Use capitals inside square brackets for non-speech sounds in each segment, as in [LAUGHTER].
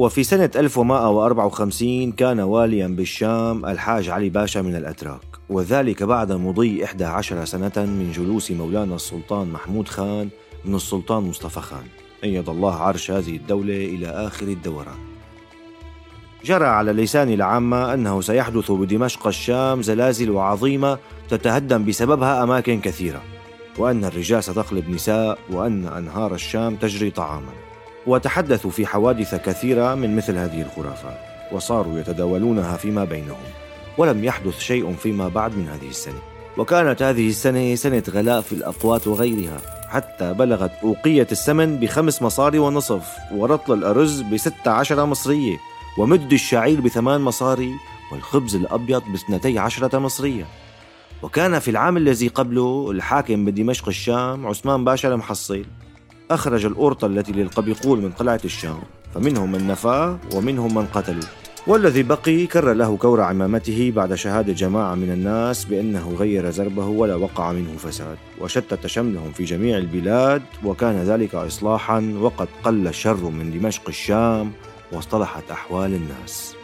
وفي سنة 1154 كان واليا بالشام الحاج علي باشا من الأتراك وذلك بعد مضي 11 سنة من جلوس مولانا السلطان محمود خان من السلطان مصطفى خان. أيد الله عرش هذه الدولة إلى آخر الدوران. جرى على لسان العامة أنه سيحدث بدمشق الشام زلازل عظيمة تتهدم بسببها أماكن كثيرة وأن الرجال ستقلب نساء وأن أنهار الشام تجري طعاما. وتحدثوا في حوادث كثيرة من مثل هذه الخرافات وصاروا يتداولونها فيما بينهم ولم يحدث شيء فيما بعد من هذه السنة. وكانت هذه السنة سنة غلاء في الأقوات وغيرها حتى بلغت أوقية السمن بخمس مصاري ونصف ورطل الأرز بستة عشر مصرية ومد الشعير بثمان مصاري والخبز الأبيض باثنتي عشرة مصرية. وكان في العام الذي قبله الحاكم بدمشق الشام عثمان باشا المحصل أخرج الأورطة التي للقبيقول من قلعة الشام فمنهم من نفاه ومنهم من قتلوا. والذي بقي كر له كور عمامته بعد شهادة جماعة من الناس بأنه غير زربه ولا وقع منه فساد وشتت شملهم في جميع البلاد وكان ذلك إصلاحا وقد قل الشر من دمشق الشام واصطلحت أحوال الناس.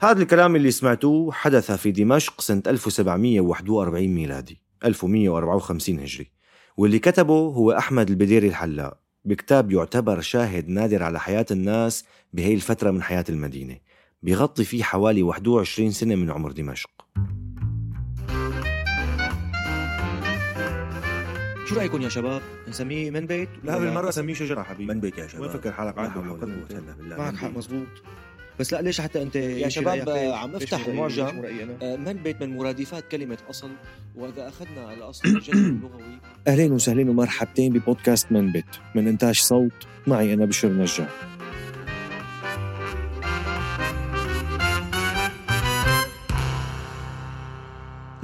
هذا الكلام اللي سمعتوه حدث في دمشق سنة 1741 ميلادي 1154 هجري. واللي كتبه هو أحمد البديري الحلاق بكتاب يعتبر شاهد نادر على حياة الناس بهي الفترة من حياة المدينة بيغطي فيه حوالي 21 سنة من عمر دمشق. شو رأيكم يا شباب؟ نسميه من بيت؟ لا بالمرة سميه شجرة حبيبي. من بيت يا شباب. وين فكر حالك؟ بالله. معك حق بيت. مزبوط بس لا ليش حتى أنت يا شباب؟ عم افتح؟ المعجم؟ آه، من بيت من مرادفات كلمة أصل وإذا أخذنا الأصل الجذر [COUGHS] اللغوي أهلين وسهلين ومرحبتين ببودكاست من بيت من إنتاج صوت معي أنا بشر نجار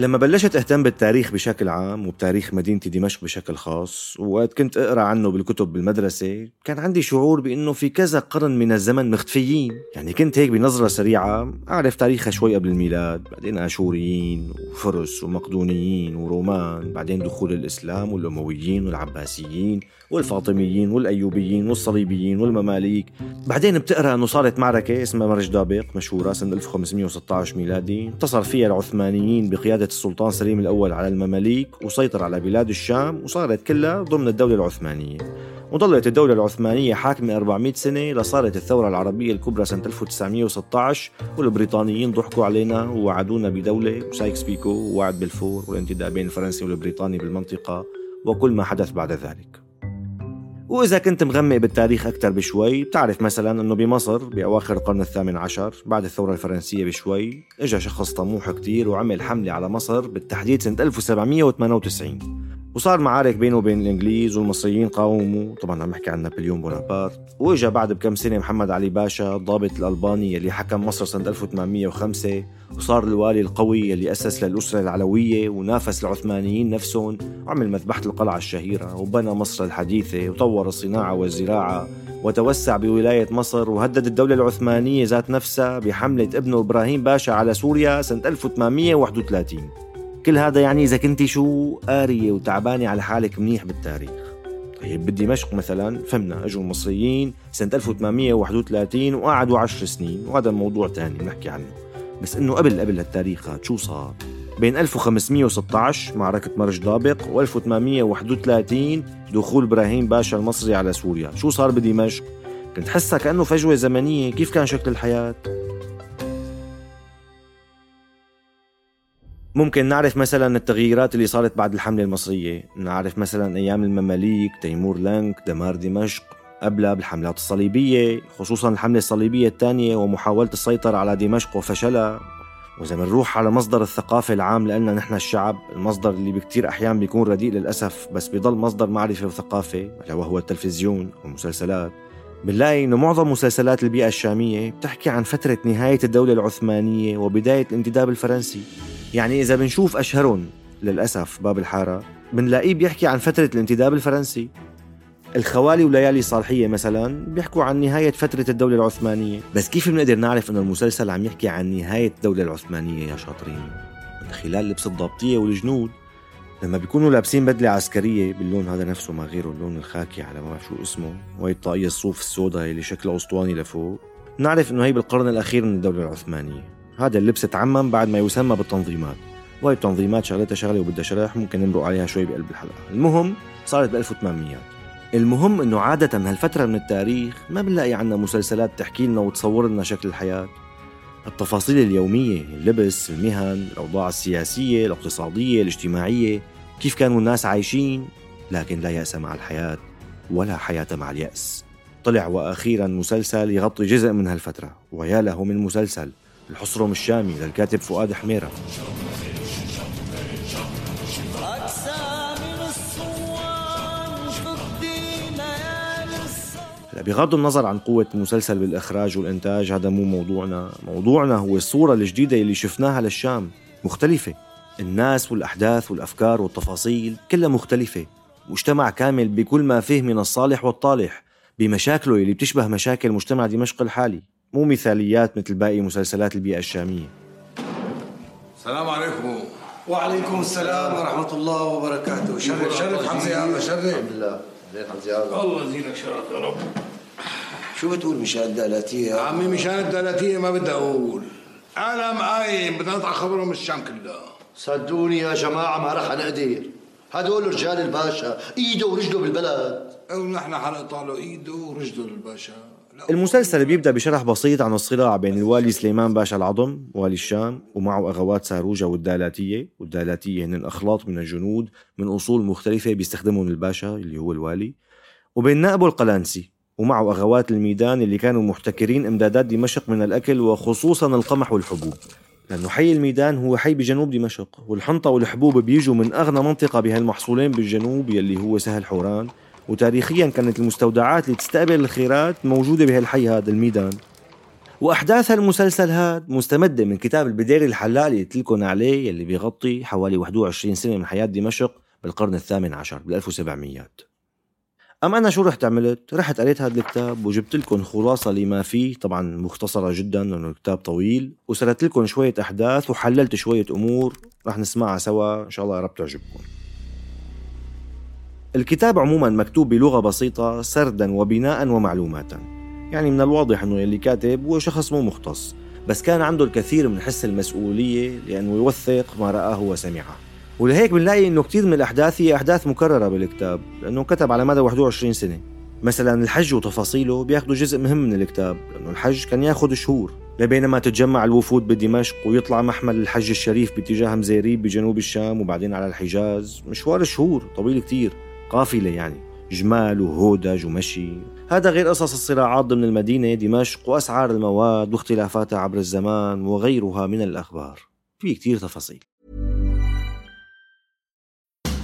لما بلشت أهتم بالتاريخ بشكل عام وبتاريخ مدينة دمشق بشكل خاص وقت كنت أقرأ عنه بالكتب بالمدرسة كان عندي شعور بإنه في كذا قرن من الزمن مختفيين. يعني كنت هيك بنظرة سريعة أعرف تاريخها شوي قبل الميلاد بعدين آشوريين وفرس ومقدونيين ورومان بعدين دخول الإسلام والأمويين والعباسيين والفاطميين والأيوبيين والصليبيين والمماليك. بعدين بتقرأ إنه صارت معركة اسمها مرج دابق مشهورة سنة 1516 ميلادي انتصر فيها العثمانيين السلطان سليم الأول على المماليك وسيطر على بلاد الشام وصارت كلها ضمن الدولة العثمانية. وظلت الدولة العثمانية حاكمة 400 سنة لصارت الثورة العربية الكبرى سنة 1916 والبريطانيين ضحكوا علينا ووعدونا بدولة. وسايكس بيكو ووعد بلفور والانتدابين الفرنسي والبريطاني بالمنطقة وكل ما حدث بعد ذلك. وإذا كنت مغمق بالتاريخ أكثر بشوي بتعرف مثلا أنه بمصر بأواخر القرن الثامن عشر بعد الثورة الفرنسية بشوي إجا شخص طموح كتير وعمل حملة على مصر بالتحديد سنة 1798 وصار معارك بينه وبين الإنجليز والمصريين قاوموا. طبعا عم بحكي عن نابليون بونابرت. وإجا بعد بكم سنة محمد علي باشا الضابط الألباني اللي حكم مصر سنة 1805 وصار الوالي القوي اللي أسس للأسرة العلوية ونافس العثمانيين نفسهم وعمل مذبحة القلعة الشهيرة وبنى مصر الحديثة وطور الصناعة والزراعة وتوسع بولاية مصر وهدد الدولة العثمانية ذات نفسها بحملة ابنه إبراهيم باشا على سوريا سنة 1831 كل هذا يعني إذا كنتي شو قارية وتعبانة على حالك منيح بالتاريخ طيب بدمشق مثلا فهمنا اجوا المصريين سنة 1831 وقعدوا 10 سنين وهذا موضوع ثاني بنحكي عنه بس إنه قبل قبل هالتاريخ شو صار؟ بين 1516 معركة مرج دابق و 1831 دخول إبراهيم باشا المصري على سوريا، شو صار بدمشق؟ كنت حسها كأنه فجوة زمنية، كيف كان شكل الحياة؟ ممكن نعرف مثلا التغييرات اللي صارت بعد الحملة المصرية. نعرف مثلا أيام المماليك تيمور لانك دمار دمشق قبلها بالحملات الصليبية خصوصا الحملة الصليبية الثانية ومحاولة السيطرة على دمشق وفشلها. وإذا بنروح على مصدر الثقافة العام لنا نحن الشعب المصدر اللي بكتير أحيان بيكون رديء للأسف بس بيضل مصدر معرفة وثقافة وهو التلفزيون والمسلسلات. بنلاقي إنه معظم مسلسلات البيئة الشامية بتحكي عن فترة نهاية الدولة العثمانية وبداية الانتداب الفرنسي. يعني إذا بنشوف أشهرهم للأسف باب الحارة بنلاقيه بيحكي عن فترة الانتداب الفرنسي. الخوالي وليالي صالحية مثلا بيحكوا عن نهاية فترة الدولة العثمانية. بس كيف بنقدر نعرف أنه المسلسل عم يحكي عن نهاية الدولة العثمانية يا شاطرين؟ من خلال لبس الضابطية والجنود. لما بيكونوا لابسين بدلة عسكرية باللون هذا نفسه ما غيره اللون الخاكي على ما شو اسمه وهي الطاقية الصوف السوداء اللي شكلها أسطواني لفوق. نعرف إنه هي بالقرن الأخير من الدولة العثمانية. هذا اللبس تعمم بعد ما يسمى بالتنظيمات. وهي التنظيمات شغلتها شغلة وبدها شرح ممكن نمرق عليها شوي بقلب الحلقة. المهم صارت ب 1800 المهم إنه عادة هالفترة من التاريخ ما بنلاقي عنا مسلسلات تحكي لنا وتصور لنا شكل الحياة. التفاصيل اليومية اللبس المهن الأوضاع السياسية الاقتصادية الاجتماعية كيف كانوا الناس عايشين؟ لكن لا يأس مع الحياة ولا حياة مع اليأس. طلع وأخيرا مسلسل يغطي جزء من هالفترة ويا له من مسلسل الحصرم الشامي للكاتب فؤاد حميرة. بغض النظر عن قوة المسلسل بالإخراج والإنتاج هذا مو موضوعنا. موضوعنا هو الصورة الجديدة اللي شفناها للشام. مختلفة. الناس والأحداث والأفكار والتفاصيل كلها مختلفة. مجتمع كامل بكل ما فيه من الصالح والطالح بمشاكله اللي بتشبه مشاكل مجتمع دمشق الحالي. مو مثاليات مثل باقي مسلسلات البيئة الشامية. السلام عليكم. وعليكم السلام ورحمة الله وبركاته. شرف شرف حمزة الله شرف. الحمد لله. حمزة الله الله يزيدك شرف يا رب. شو بتقول مشان الدالاتية؟ عمي مشان الدلاتية ما بدي أقول. عالم قايم بدنا نطلع خبرهم الشام كلها صدقوني يا جماعة ما رح نقدر. هدول رجال الباشا ايده ورجله بالبلد. ونحن حنقطع له إيده ورجله للباشا المسلسل بيبدأ بشرح بسيط عن الصراع بين الوالي سليمان باشا العظم والي الشام ومعه أغوات ساروجة والدالاتية. والدالاتية هن أخلاط من الجنود من أصول مختلفة بيستخدمهم الباشا اللي هو الوالي. وبين نائبه القلانسي. ومعه أغوات الميدان اللي كانوا محتكرين إمدادات دمشق من الأكل وخصوصا القمح والحبوب. لأنه حي الميدان هو حي بجنوب دمشق والحنطة والحبوب بيجوا من أغنى منطقة بهالمحصولين بالجنوب يلي هو سهل حوران. وتاريخيا كانت المستودعات اللي تستقبل الخيرات موجودة بهالحي هذا الميدان. وأحداث هالمسلسل هذا مستمدة من كتاب البديري الحلاق اللي قلت لكم عليه يلي بيغطي حوالي 21 سنة من حياة دمشق بالقرن الثامن عشر بال 1700 أما أنا شو رحت عملت؟ رحت قريت هذا الكتاب وجبت لكم خلاصة لما فيه طبعا مختصرة جدا لأنه الكتاب طويل وسردت لكم شوية أحداث وحللت شوية أمور رح نسمعها سوا إن شاء الله يا رب تعجبكم. الكتاب عموما مكتوب بلغة بسيطة سردا وبناء ومعلوماتا. يعني من الواضح أنه اللي كاتب هو شخص مو مختص بس كان عنده الكثير من حس المسؤولية لأنه يوثق ما رآه وسمعه. ولهيك بنلاقي إنه كثير من الأحداث هي أحداث مكررة بالكتاب لأنه كتب على مدى 21 سنة. مثلا الحج وتفاصيله بياخذوا جزء مهم من الكتاب لأنه الحج كان ياخذ شهور. لبينما تتجمع الوفود بدمشق ويطلع محمل الحج الشريف باتجاه مزيريب بجنوب الشام وبعدين على الحجاز مشوار شهور طويل كتير. قافلة يعني. جمال وهودج ومشي. هذا غير قصص الصراعات ضمن المدينة دمشق وأسعار المواد واختلافاتها عبر الزمان وغيرها من الأخبار. في كتير تفاصيل.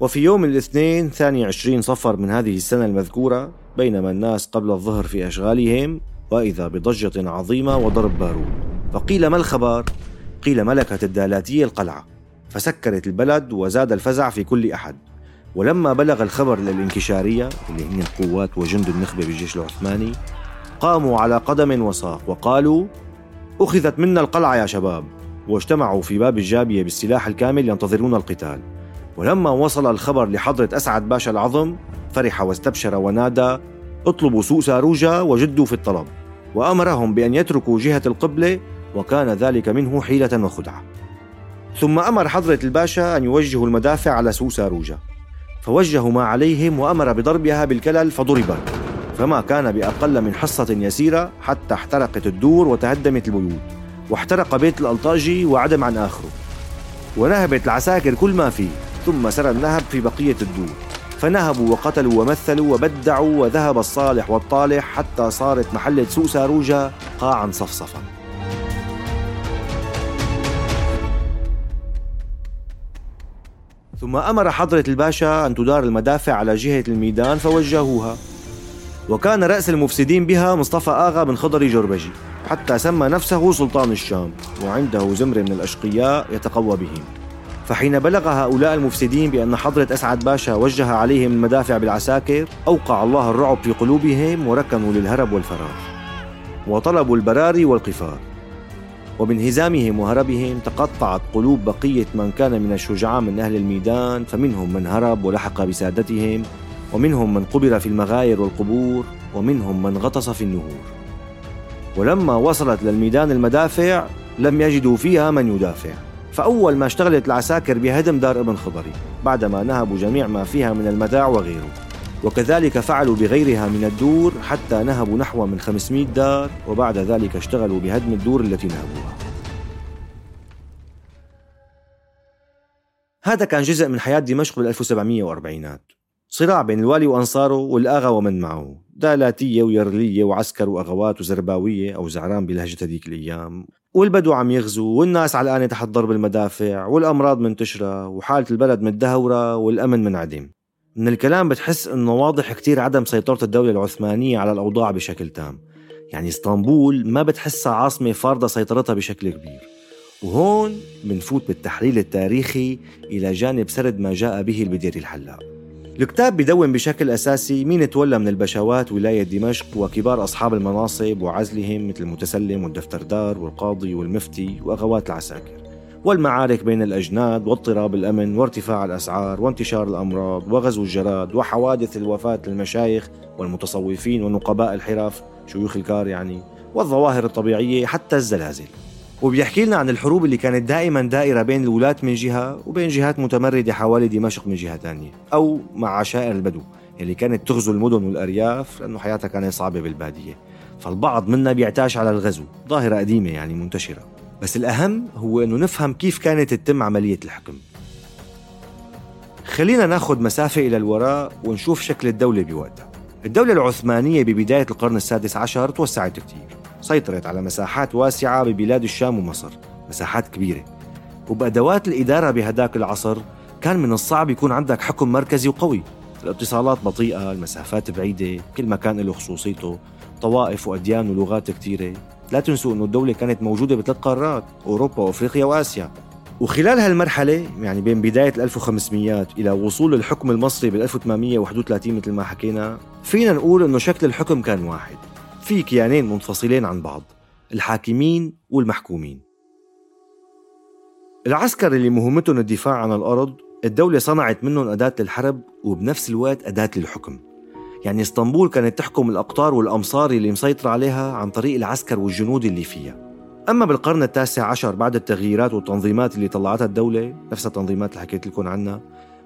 وفي يوم الاثنين ثاني عشرين صفر من هذه السنة المذكورة بينما الناس قبل الظهر في أشغالهم وإذا بضجة عظيمة وضرب بارود. فقيل ما الخبر؟ قيل ملكت الدالاتية القلعة. فسكرت البلد وزاد الفزع في كل أحد. ولما بلغ الخبر للإنكشارية اللي هي القوات وجند النخبة بالجيش العثماني قاموا على قدم وساق وقالوا أخذت منا القلعة يا شباب. واجتمعوا في باب الجابية بالسلاح الكامل ينتظرون القتال. ولما وصل الخبر لحضرة أسعد باشا العظم فرح واستبشر ونادى اطلبوا سوء ساروجا وجدوا في الطلب. وأمرهم بأن يتركوا جهة القبلة وكان ذلك منه حيلة وخدعة. ثم أمر حضرة الباشا أن يوجهوا المدافع على سوء ساروجا فوجهوا ما عليهم وأمر بضربها بالكلل فضربت فما كان بأقل من حصة يسيرة حتى احترقت الدور وتهدمت البيوت واحترق بيت الألطاجي وعدم عن آخره. ونهبت العساكر كل ما فيه. ثم سرى النهب في بقية الدور. فنهبوا وقتلوا ومثلوا وبدعوا وذهب الصالح والطالح حتى صارت محلة سوق ساروجا قاعا صفصفا. ثم أمر حضرة الباشا أن تدار المدافع على جهة الميدان فوجهوها. وكان رأس المفسدين بها مصطفى آغا بن خضري جربجي حتى سمى نفسه سلطان الشام وعنده زمر من الأشقياء يتقوى بهم. فحين بلغ هؤلاء المفسدين بأن حضرة أسعد باشا وجه عليهم المدافع بالعساكر أوقع الله الرعب في قلوبهم وركنوا للهرب والفرار. وطلبوا البراري والقفار. وبانهزامهم وهربهم تقطعت قلوب بقية من كان من الشجعاء من أهل الميدان فمنهم من هرب ولحق بسادتهم ومنهم من قبر في المغاير والقبور ومنهم من غطس في النهور. ولما وصلت للميدان المدافع لم يجدوا فيها من يدافع. فأول ما اشتغلت العساكر بهدم دار ابن خضري بعدما نهبوا جميع ما فيها من المتاع وغيره. وكذلك فعلوا بغيرها من الدور حتى نهبوا نحو من 500 دار وبعد ذلك اشتغلوا بهدم الدور التي نهبوها. هذا كان جزء من حياة دمشق بال 1740 صراع بين الوالي وأنصاره والآغا ومن معه. دالاتية ويرلية وعسكر وأغوات وزرباوية أو زعران بلهجة هذيك الأيام. والبدو عم يغزوا والناس علقانة تحت ضرب المدافع والأمراض منتشرة وحالة البلد متدهورة والأمن منعدم. من الكلام بتحس إنه واضح كتير عدم سيطرة الدولة العثمانية على الأوضاع بشكل تام. يعني إسطنبول ما بتحسها عاصمة فارضة سيطرتها بشكل كبير. وهون بنفوت بالتحليل التاريخي إلى جانب سرد ما جاء به البدير الحلاق. الكتاب بدون بشكل أساسي مين تولى من البشوات ولاية دمشق وكبار أصحاب المناصب وعزلهم مثل المتسلم والدفتردار والقاضي والمفتي وأغوات العساكر. والمعارك بين الأجناد واضطراب الأمن وارتفاع الأسعار وانتشار الأمراض وغزو الجراد وحوادث الوفاة للمشايخ والمتصوفين ونقباء الحرف شيوخ الكار يعني والظواهر الطبيعية حتى الزلازل. وبيحكي لنا عن الحروب اللي كانت دائما دائرة بين الولاة من جهة وبين جهات متمردة حوالي دمشق من جهة ثانية أو مع عشائر البدو اللي كانت تغزو المدن والأرياف لأنه حياتها كانت صعبة بالبادية. فالبعض منا بيعتاش على الغزو ظاهرة قديمة يعني منتشرة. بس الأهم هو أنه نفهم كيف كانت تتم عملية الحكم. خلينا ناخذ مسافة إلى الوراء ونشوف شكل الدولة بوقتها. الدولة العثمانية ببداية القرن السادس عشر توسعت كتير. سيطرت على مساحات واسعة ببلاد الشام ومصر مساحات كبيرة. وبأدوات الإدارة بهداك العصر كان من الصعب يكون عندك حكم مركزي وقوي. الاتصالات بطيئة المسافات بعيدة كل مكان له خصوصيته طوائف وأديان ولغات كتيرة. لا تنسوا أنه الدولة كانت موجودة بثلاث قارات أوروبا وأفريقيا وآسيا. وخلال هالمرحلة يعني بين بداية ال 1500 إلى وصول الحكم المصري بال 1831 مثل ما حكينا فينا نقول أنه شكل الحكم كان واحد. في كيانين منفصلين عن بعض الحاكمين والمحكومين. العسكر اللي مهمتهم الدفاع عن الأرض الدولة صنعت منهم أداة للحرب وبنفس الوقت أداة للحكم. يعني اسطنبول كانت تحكم الأقطار والأمصار اللي مسيطرة عليها عن طريق العسكر والجنود اللي فيها. أما بالقرن التاسع عشر بعد التغييرات والتنظيمات اللي طلعتها الدولة نفس التنظيمات اللي حكيت لكم عنها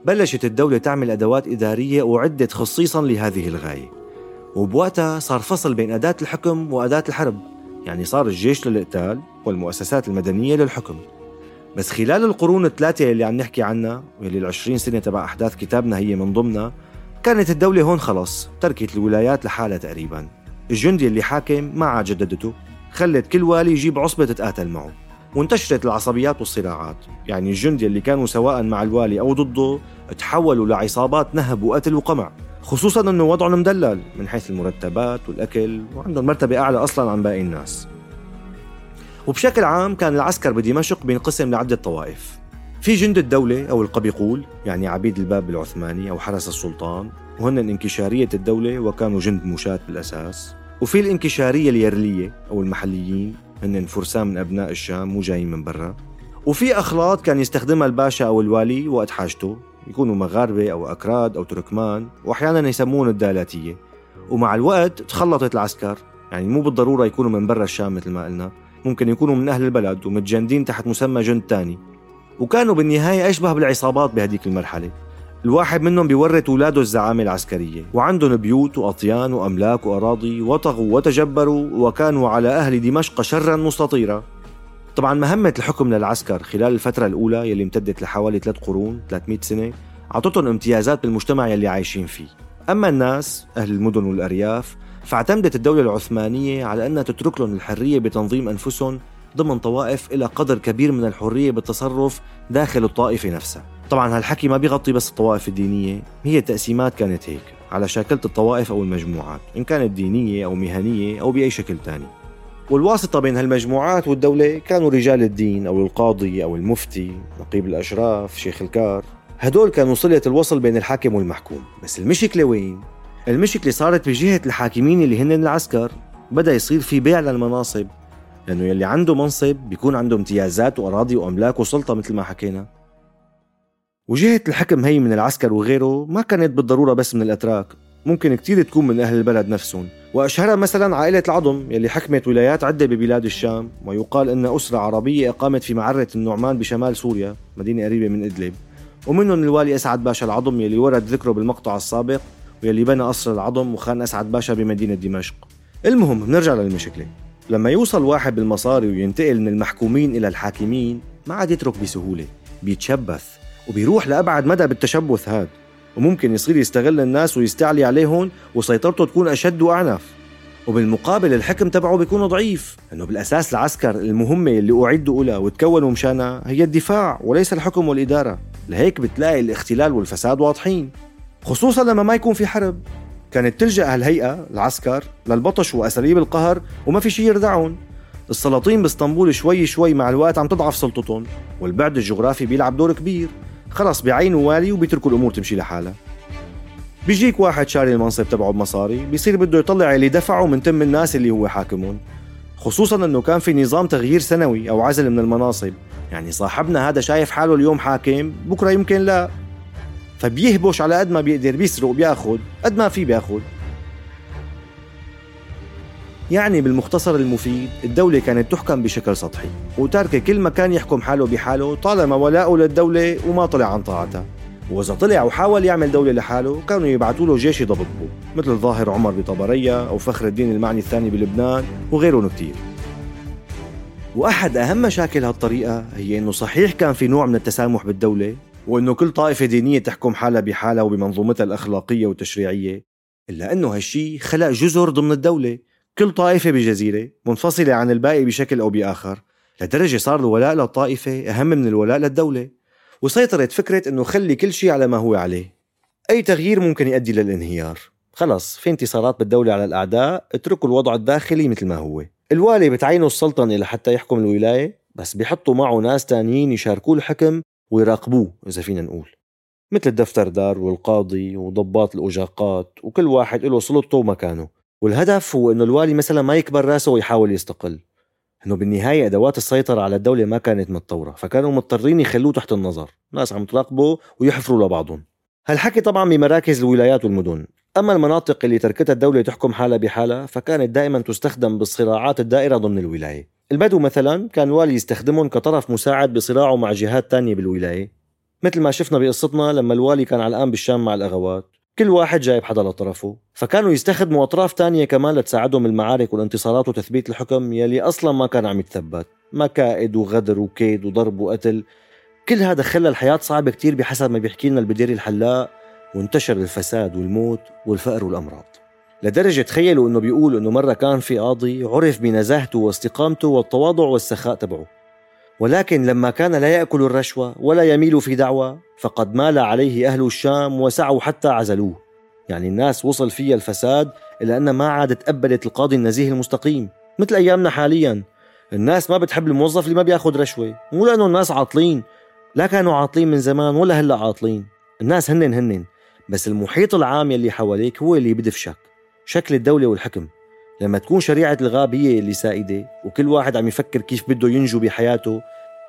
بلشت الدولة تعمل أدوات إدارية أعدت خصيصا لهذه الغاية. وبوقتها صار فصل بين أداة الحكم وأداة الحرب. يعني صار الجيش للقتال والمؤسسات المدنية للحكم. بس خلال القرون الثلاثة اللي عم نحكي عنها واللي العشرين سنة تبع أحداث كتابنا هي من ضمنها كانت الدولة هون خلص تركت الولايات لحالها تقريبا. الجندي اللي حاكم ما عاد جددته خلت كل والي يجيب عصبة تتقاتل معه وانتشرت العصبيات والصراعات. يعني الجندي اللي كانوا سواء مع الوالي أو ضده تحولوا لعصابات نهب وقتل وقمع. خصوصا إنه وضعهم مدلل من حيث المرتبات والأكل وعندهم مرتبة أعلى أصلا عن باقي الناس. وبشكل عام كان العسكر بدمشق بينقسم لعدة طوائف. في جند الدولة أو القبيقول يعني عبيد الباب العثماني أو حرس السلطان وهن انكشارية الدولة وكانوا جند مشاة بالأساس. وفي الانكشارية اليرلية أو المحليين هن فرسان من أبناء الشام مو جايين من برا. وفي أخلاط كان يستخدمها الباشا أو الوالي وقت حاجته يكونوا مغاربة أو أكراد أو تركمان وأحيانا يسمون الدالاتية. ومع الوقت تخلطت العسكر. يعني مو بالضرورة يكونوا من برا الشام مثل ما قلنا. ممكن يكونوا من أهل البلد ومتجندين تحت مسمى جند تاني. وكانوا بالنهاية أشبه بالعصابات بهديك المرحلة. الواحد منهم بيورث أولاده الزعامة العسكرية. وعندهم بيوت وأطيان وأملاك وأراضي وطغوا وتجبروا وكانوا على أهل دمشق شرا مستطيرا. طبعا مهمة الحكم للعسكر. خلال الفترة الأولى يلي امتدت لحوالي ثلاث قرون 300 سنة أعطتهم امتيازات بالمجتمع يلي عايشين فيه. أما الناس أهل المدن والأرياف فاعتمدت الدولة العثمانية على أنها تترك لهم الحرية بتنظيم أنفسهم ضمن طوائف إلى قدر كبير من الحرية بالتصرف داخل الطائفة نفسها. طبعا هالحكي ما بيغطي بس الطوائف الدينية هي التقسيمات كانت هيك على شاكلة الطوائف أو المجموعات إن كانت دينية أو مهنية أو بأي شكل تاني. والواسطة بين هالمجموعات والدولة كانوا رجال الدين أو القاضي أو المفتي نقيب الأشراف شيخ الكار. هدول كانوا صلة الوصل بين الحاكم والمحكوم. بس المشكلة وين؟ المشكلة صارت بجهة الحاكمين اللي هن العسكر. بدأ يصير في بيع للمناصب لأنه يلي عنده منصب بيكون عنده امتيازات وأراضي وأملاك وسلطة مثل ما حكينا. وجهة الحكم هي من العسكر وغيره ما كانت بالضرورة بس من الأتراك. ممكن كتير تكون من أهل البلد نفسهم. وأشهرها مثلا عائلة العظم يلي حكمت ولايات عدة ببلاد الشام ويقال أن أسرة عربية أقامت في معرة النعمان بشمال سوريا مدينة قريبة من إدلب. ومنهم الوالي أسعد باشا العظم يلي ورد ذكره بالمقطع السابق ويلي بنى قصر العظم وخان أسعد باشا بمدينة دمشق. المهم بنرجع للمشكلة. لما يوصل واحد بالمصاري وينتقل من المحكومين إلى الحاكمين ما عاد يترك بسهولة بيتشبث وبيروح لأبعد مدى بالتشبث هاد. وممكن يصير يستغل الناس ويستعلي عليهم وسيطرته تكون أشد وأعنف. وبالمقابل الحكم تبعه بيكون ضعيف. لأنه بالأساس العسكر المهمة اللي أعدوا لها وتكونوا مشانها هي الدفاع وليس الحكم والإدارة. لهيك بتلاقي الاختلال والفساد واضحين. خصوصا لما ما يكون في حرب. كانت تلجأ هالهيئة العسكر للبطش وأساليب القهر وما في شيء يردعهم السلاطين بإسطنبول شوي شوي مع الوقت عم تضعف سلطتهم والبعد الجغرافي بيلعب دور كبير. خلص بيعينوا والي وبيتركوا الأمور تمشي لحالها. بيجيك واحد شاري المنصب تبعه بمصاري بيصير بده يطلع اللي دفعه من تم الناس اللي هو حاكمهم خصوصا إنه كان في نظام تغيير سنوي أو عزل من المناصب. يعني صاحبنا هذا شايف حاله اليوم حاكم بكرة يمكن لا. فبيهبش على قد ما بيقدر بيسرق بيأخذ قد ما في بيأخذ. يعني بالمختصر المفيد الدولة كانت تحكم بشكل سطحي وتاركة كل مكان يحكم حاله بحاله طالما ولاءه للدولة وما طلع عن طاعتها وإذا طلع وحاول يعمل دولة لحاله كانوا يبعثوا له جيش يضبطه مثل الظاهر عمر بطبرية أو فخر الدين المعني الثاني بلبنان وغيرهم كتير. وأحد أهم مشاكل هالطريقة هي إنه صحيح كان في نوع من التسامح بالدولة وإنه كل طائفة دينية تحكم حالها بحالها وبمنظومتها الأخلاقية والتشريعية إلا إنه هالشي خلق جزر ضمن الدولة. كل طائفة بجزيرة منفصلة عن الباقي بشكل أو بآخر لدرجة صار الولاء للطائفة أهم من الولاء للدولة. وسيطرت فكرة أنه خلي كل شيء على ما هو عليه. أي تغيير ممكن يؤدي للانهيار. خلص في انتصارات بالدولة على الأعداء اتركوا الوضع الداخلي مثل ما هو. الوالي بتعينوا السلطنة لحتى يحكم الولاية بس بيحطوا معه ناس تانيين يشاركوه الحكم ويراقبوه إذا فينا نقول. مثل الدفتر دار والقاضي وضباط الأجاقات وكل واحد له سلطته ومكانه. والهدف هو إنه الوالي مثلا ما يكبر رأسه ويحاول يستقل. إنه بالنهاية أدوات السيطرة على الدولة ما كانت متطورة فكانوا مضطرين يخلوه تحت النظر ناس عم تراقبه ويحفروا لبعضهم. هالحكي طبعا بمراكز الولايات والمدن. أما المناطق اللي تركتها الدولة تحكم حالها بحالها فكانت دائما تستخدم بالصراعات الدائرة ضمن الولاية. البدو مثلا كان الوالي يستخدمهم كطرف مساعد بصراعه مع جهات تانية بالولاية. مثل ما شفنا بقصتنا لما الوالي كان علقان بالشام مع الأغوات. كل واحد جايب حدا لطرفه. فكانوا يستخدموا أطراف تانية كمان لتساعدهم بالمعارك والانتصارات وتثبيت الحكم يلي أصلا ما كان عم يتثبت. مكائد وغدر وكيد وضرب وقتل. كل هذا خلى الحياة صعبة كتير بحسب ما بيحكي لنا البديري الحلاق وانتشر الفساد والموت والفقر والأمراض. لدرجة تخيلوا إنه بيقول إنه مرة كان في قاضي عرف بنزاهته واستقامته والتواضع والسخاء تبعه. ولكن لما كان لا يأكل الرشوة ولا يميل في دعوة فقد مال عليه أهل الشام وسعوا حتى عزلوه. يعني الناس وصل فيها الفساد إلى أن ما عادت تقبلت القاضي النزيه المستقيم مثل أيامنا حاليا. الناس ما بتحب الموظف اللي ما بياخد رشوة مو لأنه الناس عاطلين. لا كانوا عاطلين من زمان ولا هلأ عاطلين. الناس هنن هنن بس المحيط العام يلي حواليك هو اللي بدفشك. شكل الدولة والحكم. لما تكون شريعة الغاب هي اللي سائدة وكل واحد عم يفكر كيف بده ينجو بحياته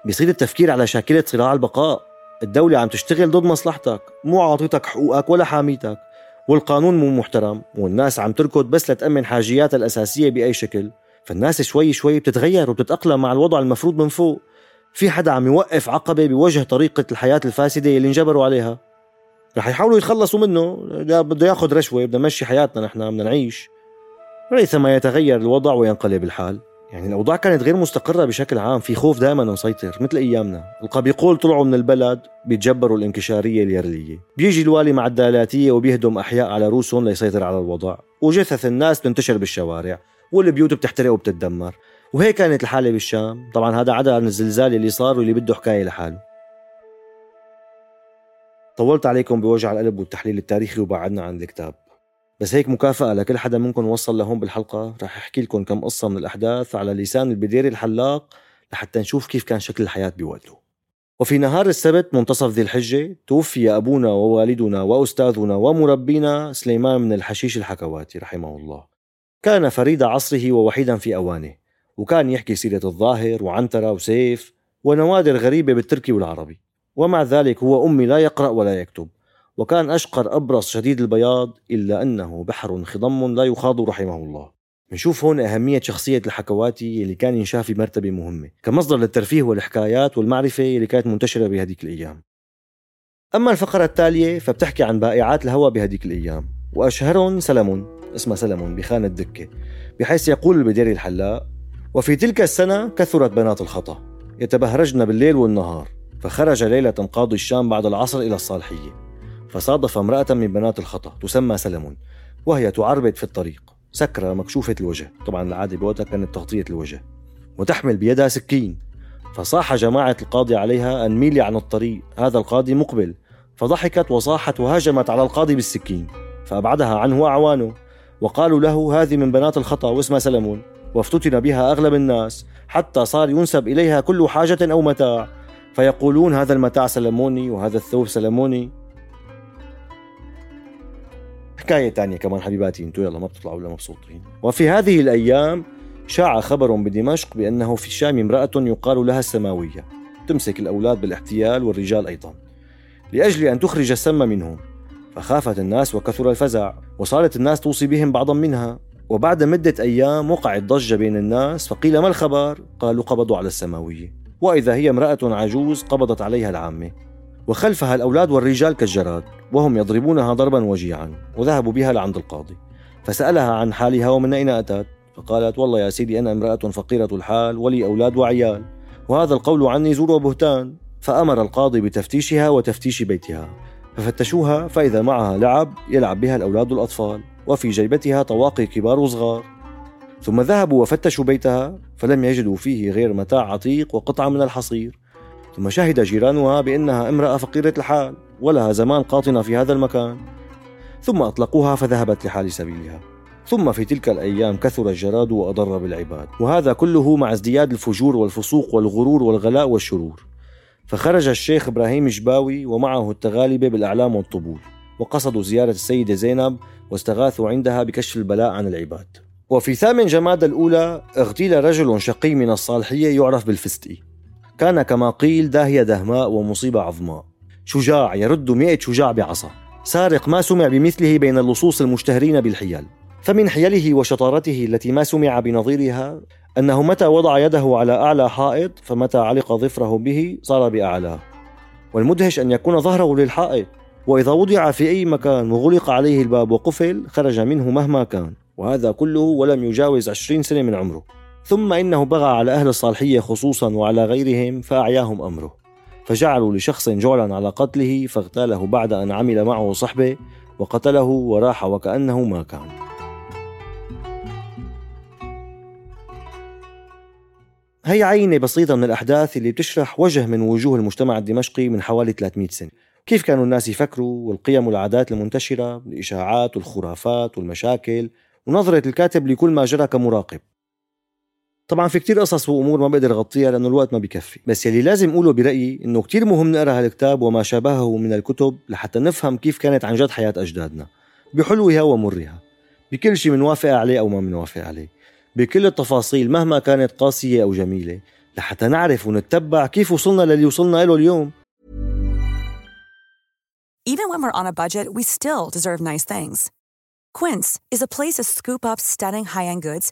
بيصير التفكير على شاكلة صراع البقاء. الدولة عم تشتغل ضد مصلحتك مو عاطيتك حقوقك ولا حاميتك. والقانون مو محترم والناس عم تركض بس لتأمن حاجياتها الأساسية بأي شكل. فالناس شوي شوي بتتغير وبتتأقلم مع الوضع المفروض من فوق. في حدا عم يوقف عقبة بوجه طريقة الحياة الفاسدة اللي انجبروا عليها؟ رح يحاولوا يتخلصوا منه بده ياخذ رشوة بدنا نمشي حياتنا نحن بدنا نعيش. ريثما يتغير الوضع وينقلب الحال. يعني الأوضاع كانت غير مستقرة بشكل عام في خوف دائما مسيطر مثل أيامنا. القبيقول طلعوا من البلد بيتجبروا الانكشارية اليرلية. بيجي الوالي مع الدالاتية وبيهدم أحياء على روسهم ليسيطر على الوضع. وجثث الناس تنتشر بالشوارع والبيوت بتحترق وبتتدمر. وهيك كانت الحالة بالشام. طبعا هذا عدا عن الزلزال اللي صار واللي بده حكاية لحاله. طولت عليكم بوجع القلب والتحليل التاريخي وبعدنا عن الكتاب. بس هيك مكافأة لكل حدا منكم وصل لهون بالحلقة. رح أحكي لكم كم قصة من الأحداث على لسان البديري الحلاق لحتى نشوف كيف كان شكل الحياة بوقته. وفي نهار السبت منتصف ذي الحجة توفي أبونا ووالدنا وأستاذنا ومربينا سليمان من الحشيش الحكواتي رحمه الله. كان فريد عصره ووحيدا في أوانه وكان يحكي سيرة الظاهر وعنترة وسيف ونوادر غريبة بالتركي والعربي. ومع ذلك هو أمي لا يقرأ ولا يكتب. وكان أشقر أبرص شديد البياض إلا أنه بحر خضم لا يخاض رحمه الله. بنشوف هون أهمية شخصية الحكواتي اللي كان ينشاف في مرتبة مهمة كمصدر للترفيه والحكايات والمعرفة اللي كانت منتشرة بهديك الأيام. أما الفقرة التالية فبتحكي عن بائعات الهوى بهديك الأيام. وأشهرهم سلمون اسمها سلمون بخانة دكة بحيث يقول البديري الحلاق وفي تلك السنة كثرت بنات الخطأ يتبهرجن بالليل والنهار فخرج ليلة قاضي الشام بعد العصر إلى الصالحية. فصادف امرأة من بنات الخطأ تسمى سلمون وهي تعربد في الطريق. سكرة مكشوفة الوجه. طبعا العادة بوقتها كانت تغطية الوجه. وتحمل بيدها سكين. فصاح جماعة القاضي عليها أن ميلي عن الطريق. هذا القاضي مقبل. فضحكت وصاحت وهاجمت على القاضي بالسكين. فأبعدها عنه أعوانه. وقالوا له هذه من بنات الخطأ واسمها سلمون. وافتتن بها أغلب الناس. حتى صار ينسب إليها كل حاجة أو متاع. فيقولون هذا المتاع سلموني وهذا الثوب سلموني. حكاية تانية كمان حبيباتي انتو يلا ما بتطلعوا إلا مبسوطين. وفي هذه الأيام شاع خبر بدمشق بأنه في الشام امرأة يقال لها السماوية تمسك الأولاد بالاحتيال والرجال أيضا. لأجل أن تخرج السم منهم فخافت الناس وكثر الفزع وصارت الناس توصي بهم بعضا منها. وبعد مدة أيام وقعت ضجة بين الناس فقيل ما الخبر؟ قالوا قبضوا على السماوية. وإذا هي امرأة عجوز قبضت عليها العامة. وخلفها الأولاد والرجال كالجراد وهم يضربونها ضربا وجيعا وذهبوا بها لعند القاضي. فسألها عن حالها ومن أين أتت؟ فقالت والله يا سيدي أنا امرأة فقيرة الحال ولي أولاد وعيال. وهذا القول عني زور وبهتان. فأمر القاضي بتفتيشها وتفتيش بيتها. ففتشوها فإذا معها لعب يلعب بها الأولاد الأطفال وفي جيبتها طواقي كبار وصغار. ثم ذهبوا وفتشوا بيتها فلم يجدوا فيه غير متاع عتيق وقطعة من الحصير. ثم شهد جيرانها بأنها امرأة فقيرة الحال ولها زمان قاطنة في هذا المكان. ثم أطلقوها فذهبت لحال سبيلها. ثم في تلك الأيام كثر الجراد وأضر بالعباد. وهذا كله مع ازدياد الفجور والفسوق والغرور والغلاء والشرور. فخرج الشيخ إبراهيم جباوي ومعه التغالبة بالأعلام والطبول. وقصدوا زيارة السيدة زينب واستغاثوا عندها بكشف البلاء عن العباد. وفي ثامن جماد الأولى اغتيل رجل شقي من الصالحية يعرف بالفستي كان كما قيل داهية دهماء ومصيبة عظماء. شجاع يرد مئة شجاع بعصا. سارق ما سمع بمثله بين اللصوص المشتهرين بالحيل. فمن حيله وشطارته التي ما سمع بنظيرها أنه متى وضع يده على أعلى حائط فمتى علق ظفره به صار بأعلاه والمدهش أن يكون ظهره للحائط وإذا وضع في أي مكان وغلق عليه الباب وقفل خرج منه مهما كان. وهذا كله ولم يجاوز عشرين سنة من عمره. ثم إنه بغى على أهل الصالحية خصوصا وعلى غيرهم فأعياهم أمره. فجعلوا لشخص جعلا على قتله فاغتاله بعد أن عمل معه صحبه وقتله وراح وكأنه ما كان. هي عينة بسيطة من الأحداث اللي بتشرح وجه من وجوه المجتمع الدمشقي من حوالي 300 سنة. كيف كانوا الناس يفكروا والقيم والعادات المنتشرة الإشاعات والخرافات والمشاكل ونظرة الكاتب لكل ما جرى كمراقب. طبعا في كتير قصص وأمور ما بقدر أغطيها لأنه الوقت ما بكفي. بس يلي لازم أقوله برأيي إنه كتير مهم نقرأ هالكتاب وما شابهه من الكتب لحتى نفهم كيف كانت عن جد حياة أجدادنا. بحلوها ومرها. بكل شيء منوافق عليه أو ما منوافق عليه. بكل التفاصيل مهما كانت قاسية أو جميلة لحتى نعرف ونتبع كيف وصلنا للي وصلنا له اليوم. Even when we're on a budget, we still deserve nice things. Quince is a place to scoop up stunning high-end goods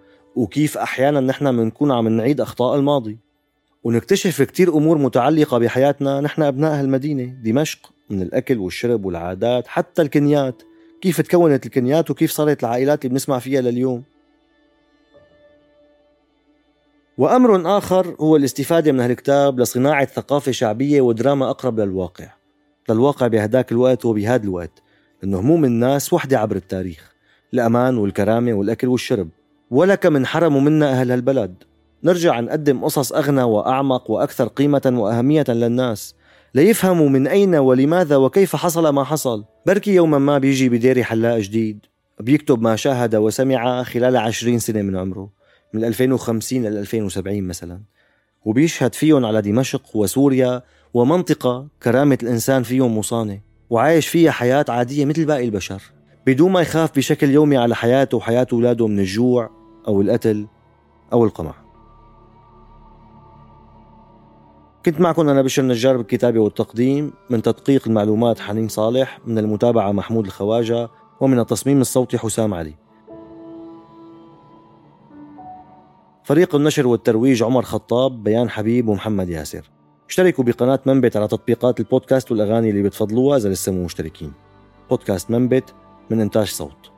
وكيف أحيانا نحن بنكون عم نعيد أخطاء الماضي. ونكتشف كتير أمور متعلقة بحياتنا نحن أبناء هالمدينة. دمشق من الأكل والشرب والعادات حتى الكنيات. كيف تكونت الكنيات وكيف صارت العائلات اللي بنسمع فيها لليوم. وأمر آخر هو الاستفادة من هالكتاب لصناعة ثقافة شعبية ودراما أقرب للواقع. للواقع بهداك الوقت وبهذا الوقت. إنه هموم الناس وحدة عبر التاريخ. الأمان والكرامة والأكل والشرب. ولا كم انحرموا منا أهل هالبلد نرجع نقدم قصص أغنى وأعمق وأكثر قيمة وأهمية للناس. ليفهموا من أين ولماذا وكيف حصل ما حصل. بركي يوما ما بيجي بديري حلاق جديد. بيكتب ما شاهد وسمع خلال عشرين سنة من عمره. من 2050 ل 2070 مثلا. وبيشهد فيهم على دمشق وسوريا ومنطقة كرامة الإنسان فيهم مصانة وعايش فيها حياة عادية مثل باقي البشر. بدون ما يخاف بشكل يومي على حياته وحياة أولاده من الجوع. أو القتل أو القمع. كنت معكم أنا بشر النجار بالكتابة والتقديم. من تدقيق المعلومات حنين صالح من المتابعة محمود الخواجة ومن التصميم الصوتي حسام علي. فريق النشر والترويج عمر خطاب بيان حبيب ومحمد ياسر. اشتركوا بقناة منبت على تطبيقات البودكاست والأغاني اللي بتفضلوها إذا لسه مو مشتركين. بودكاست منبت من إنتاج صوت.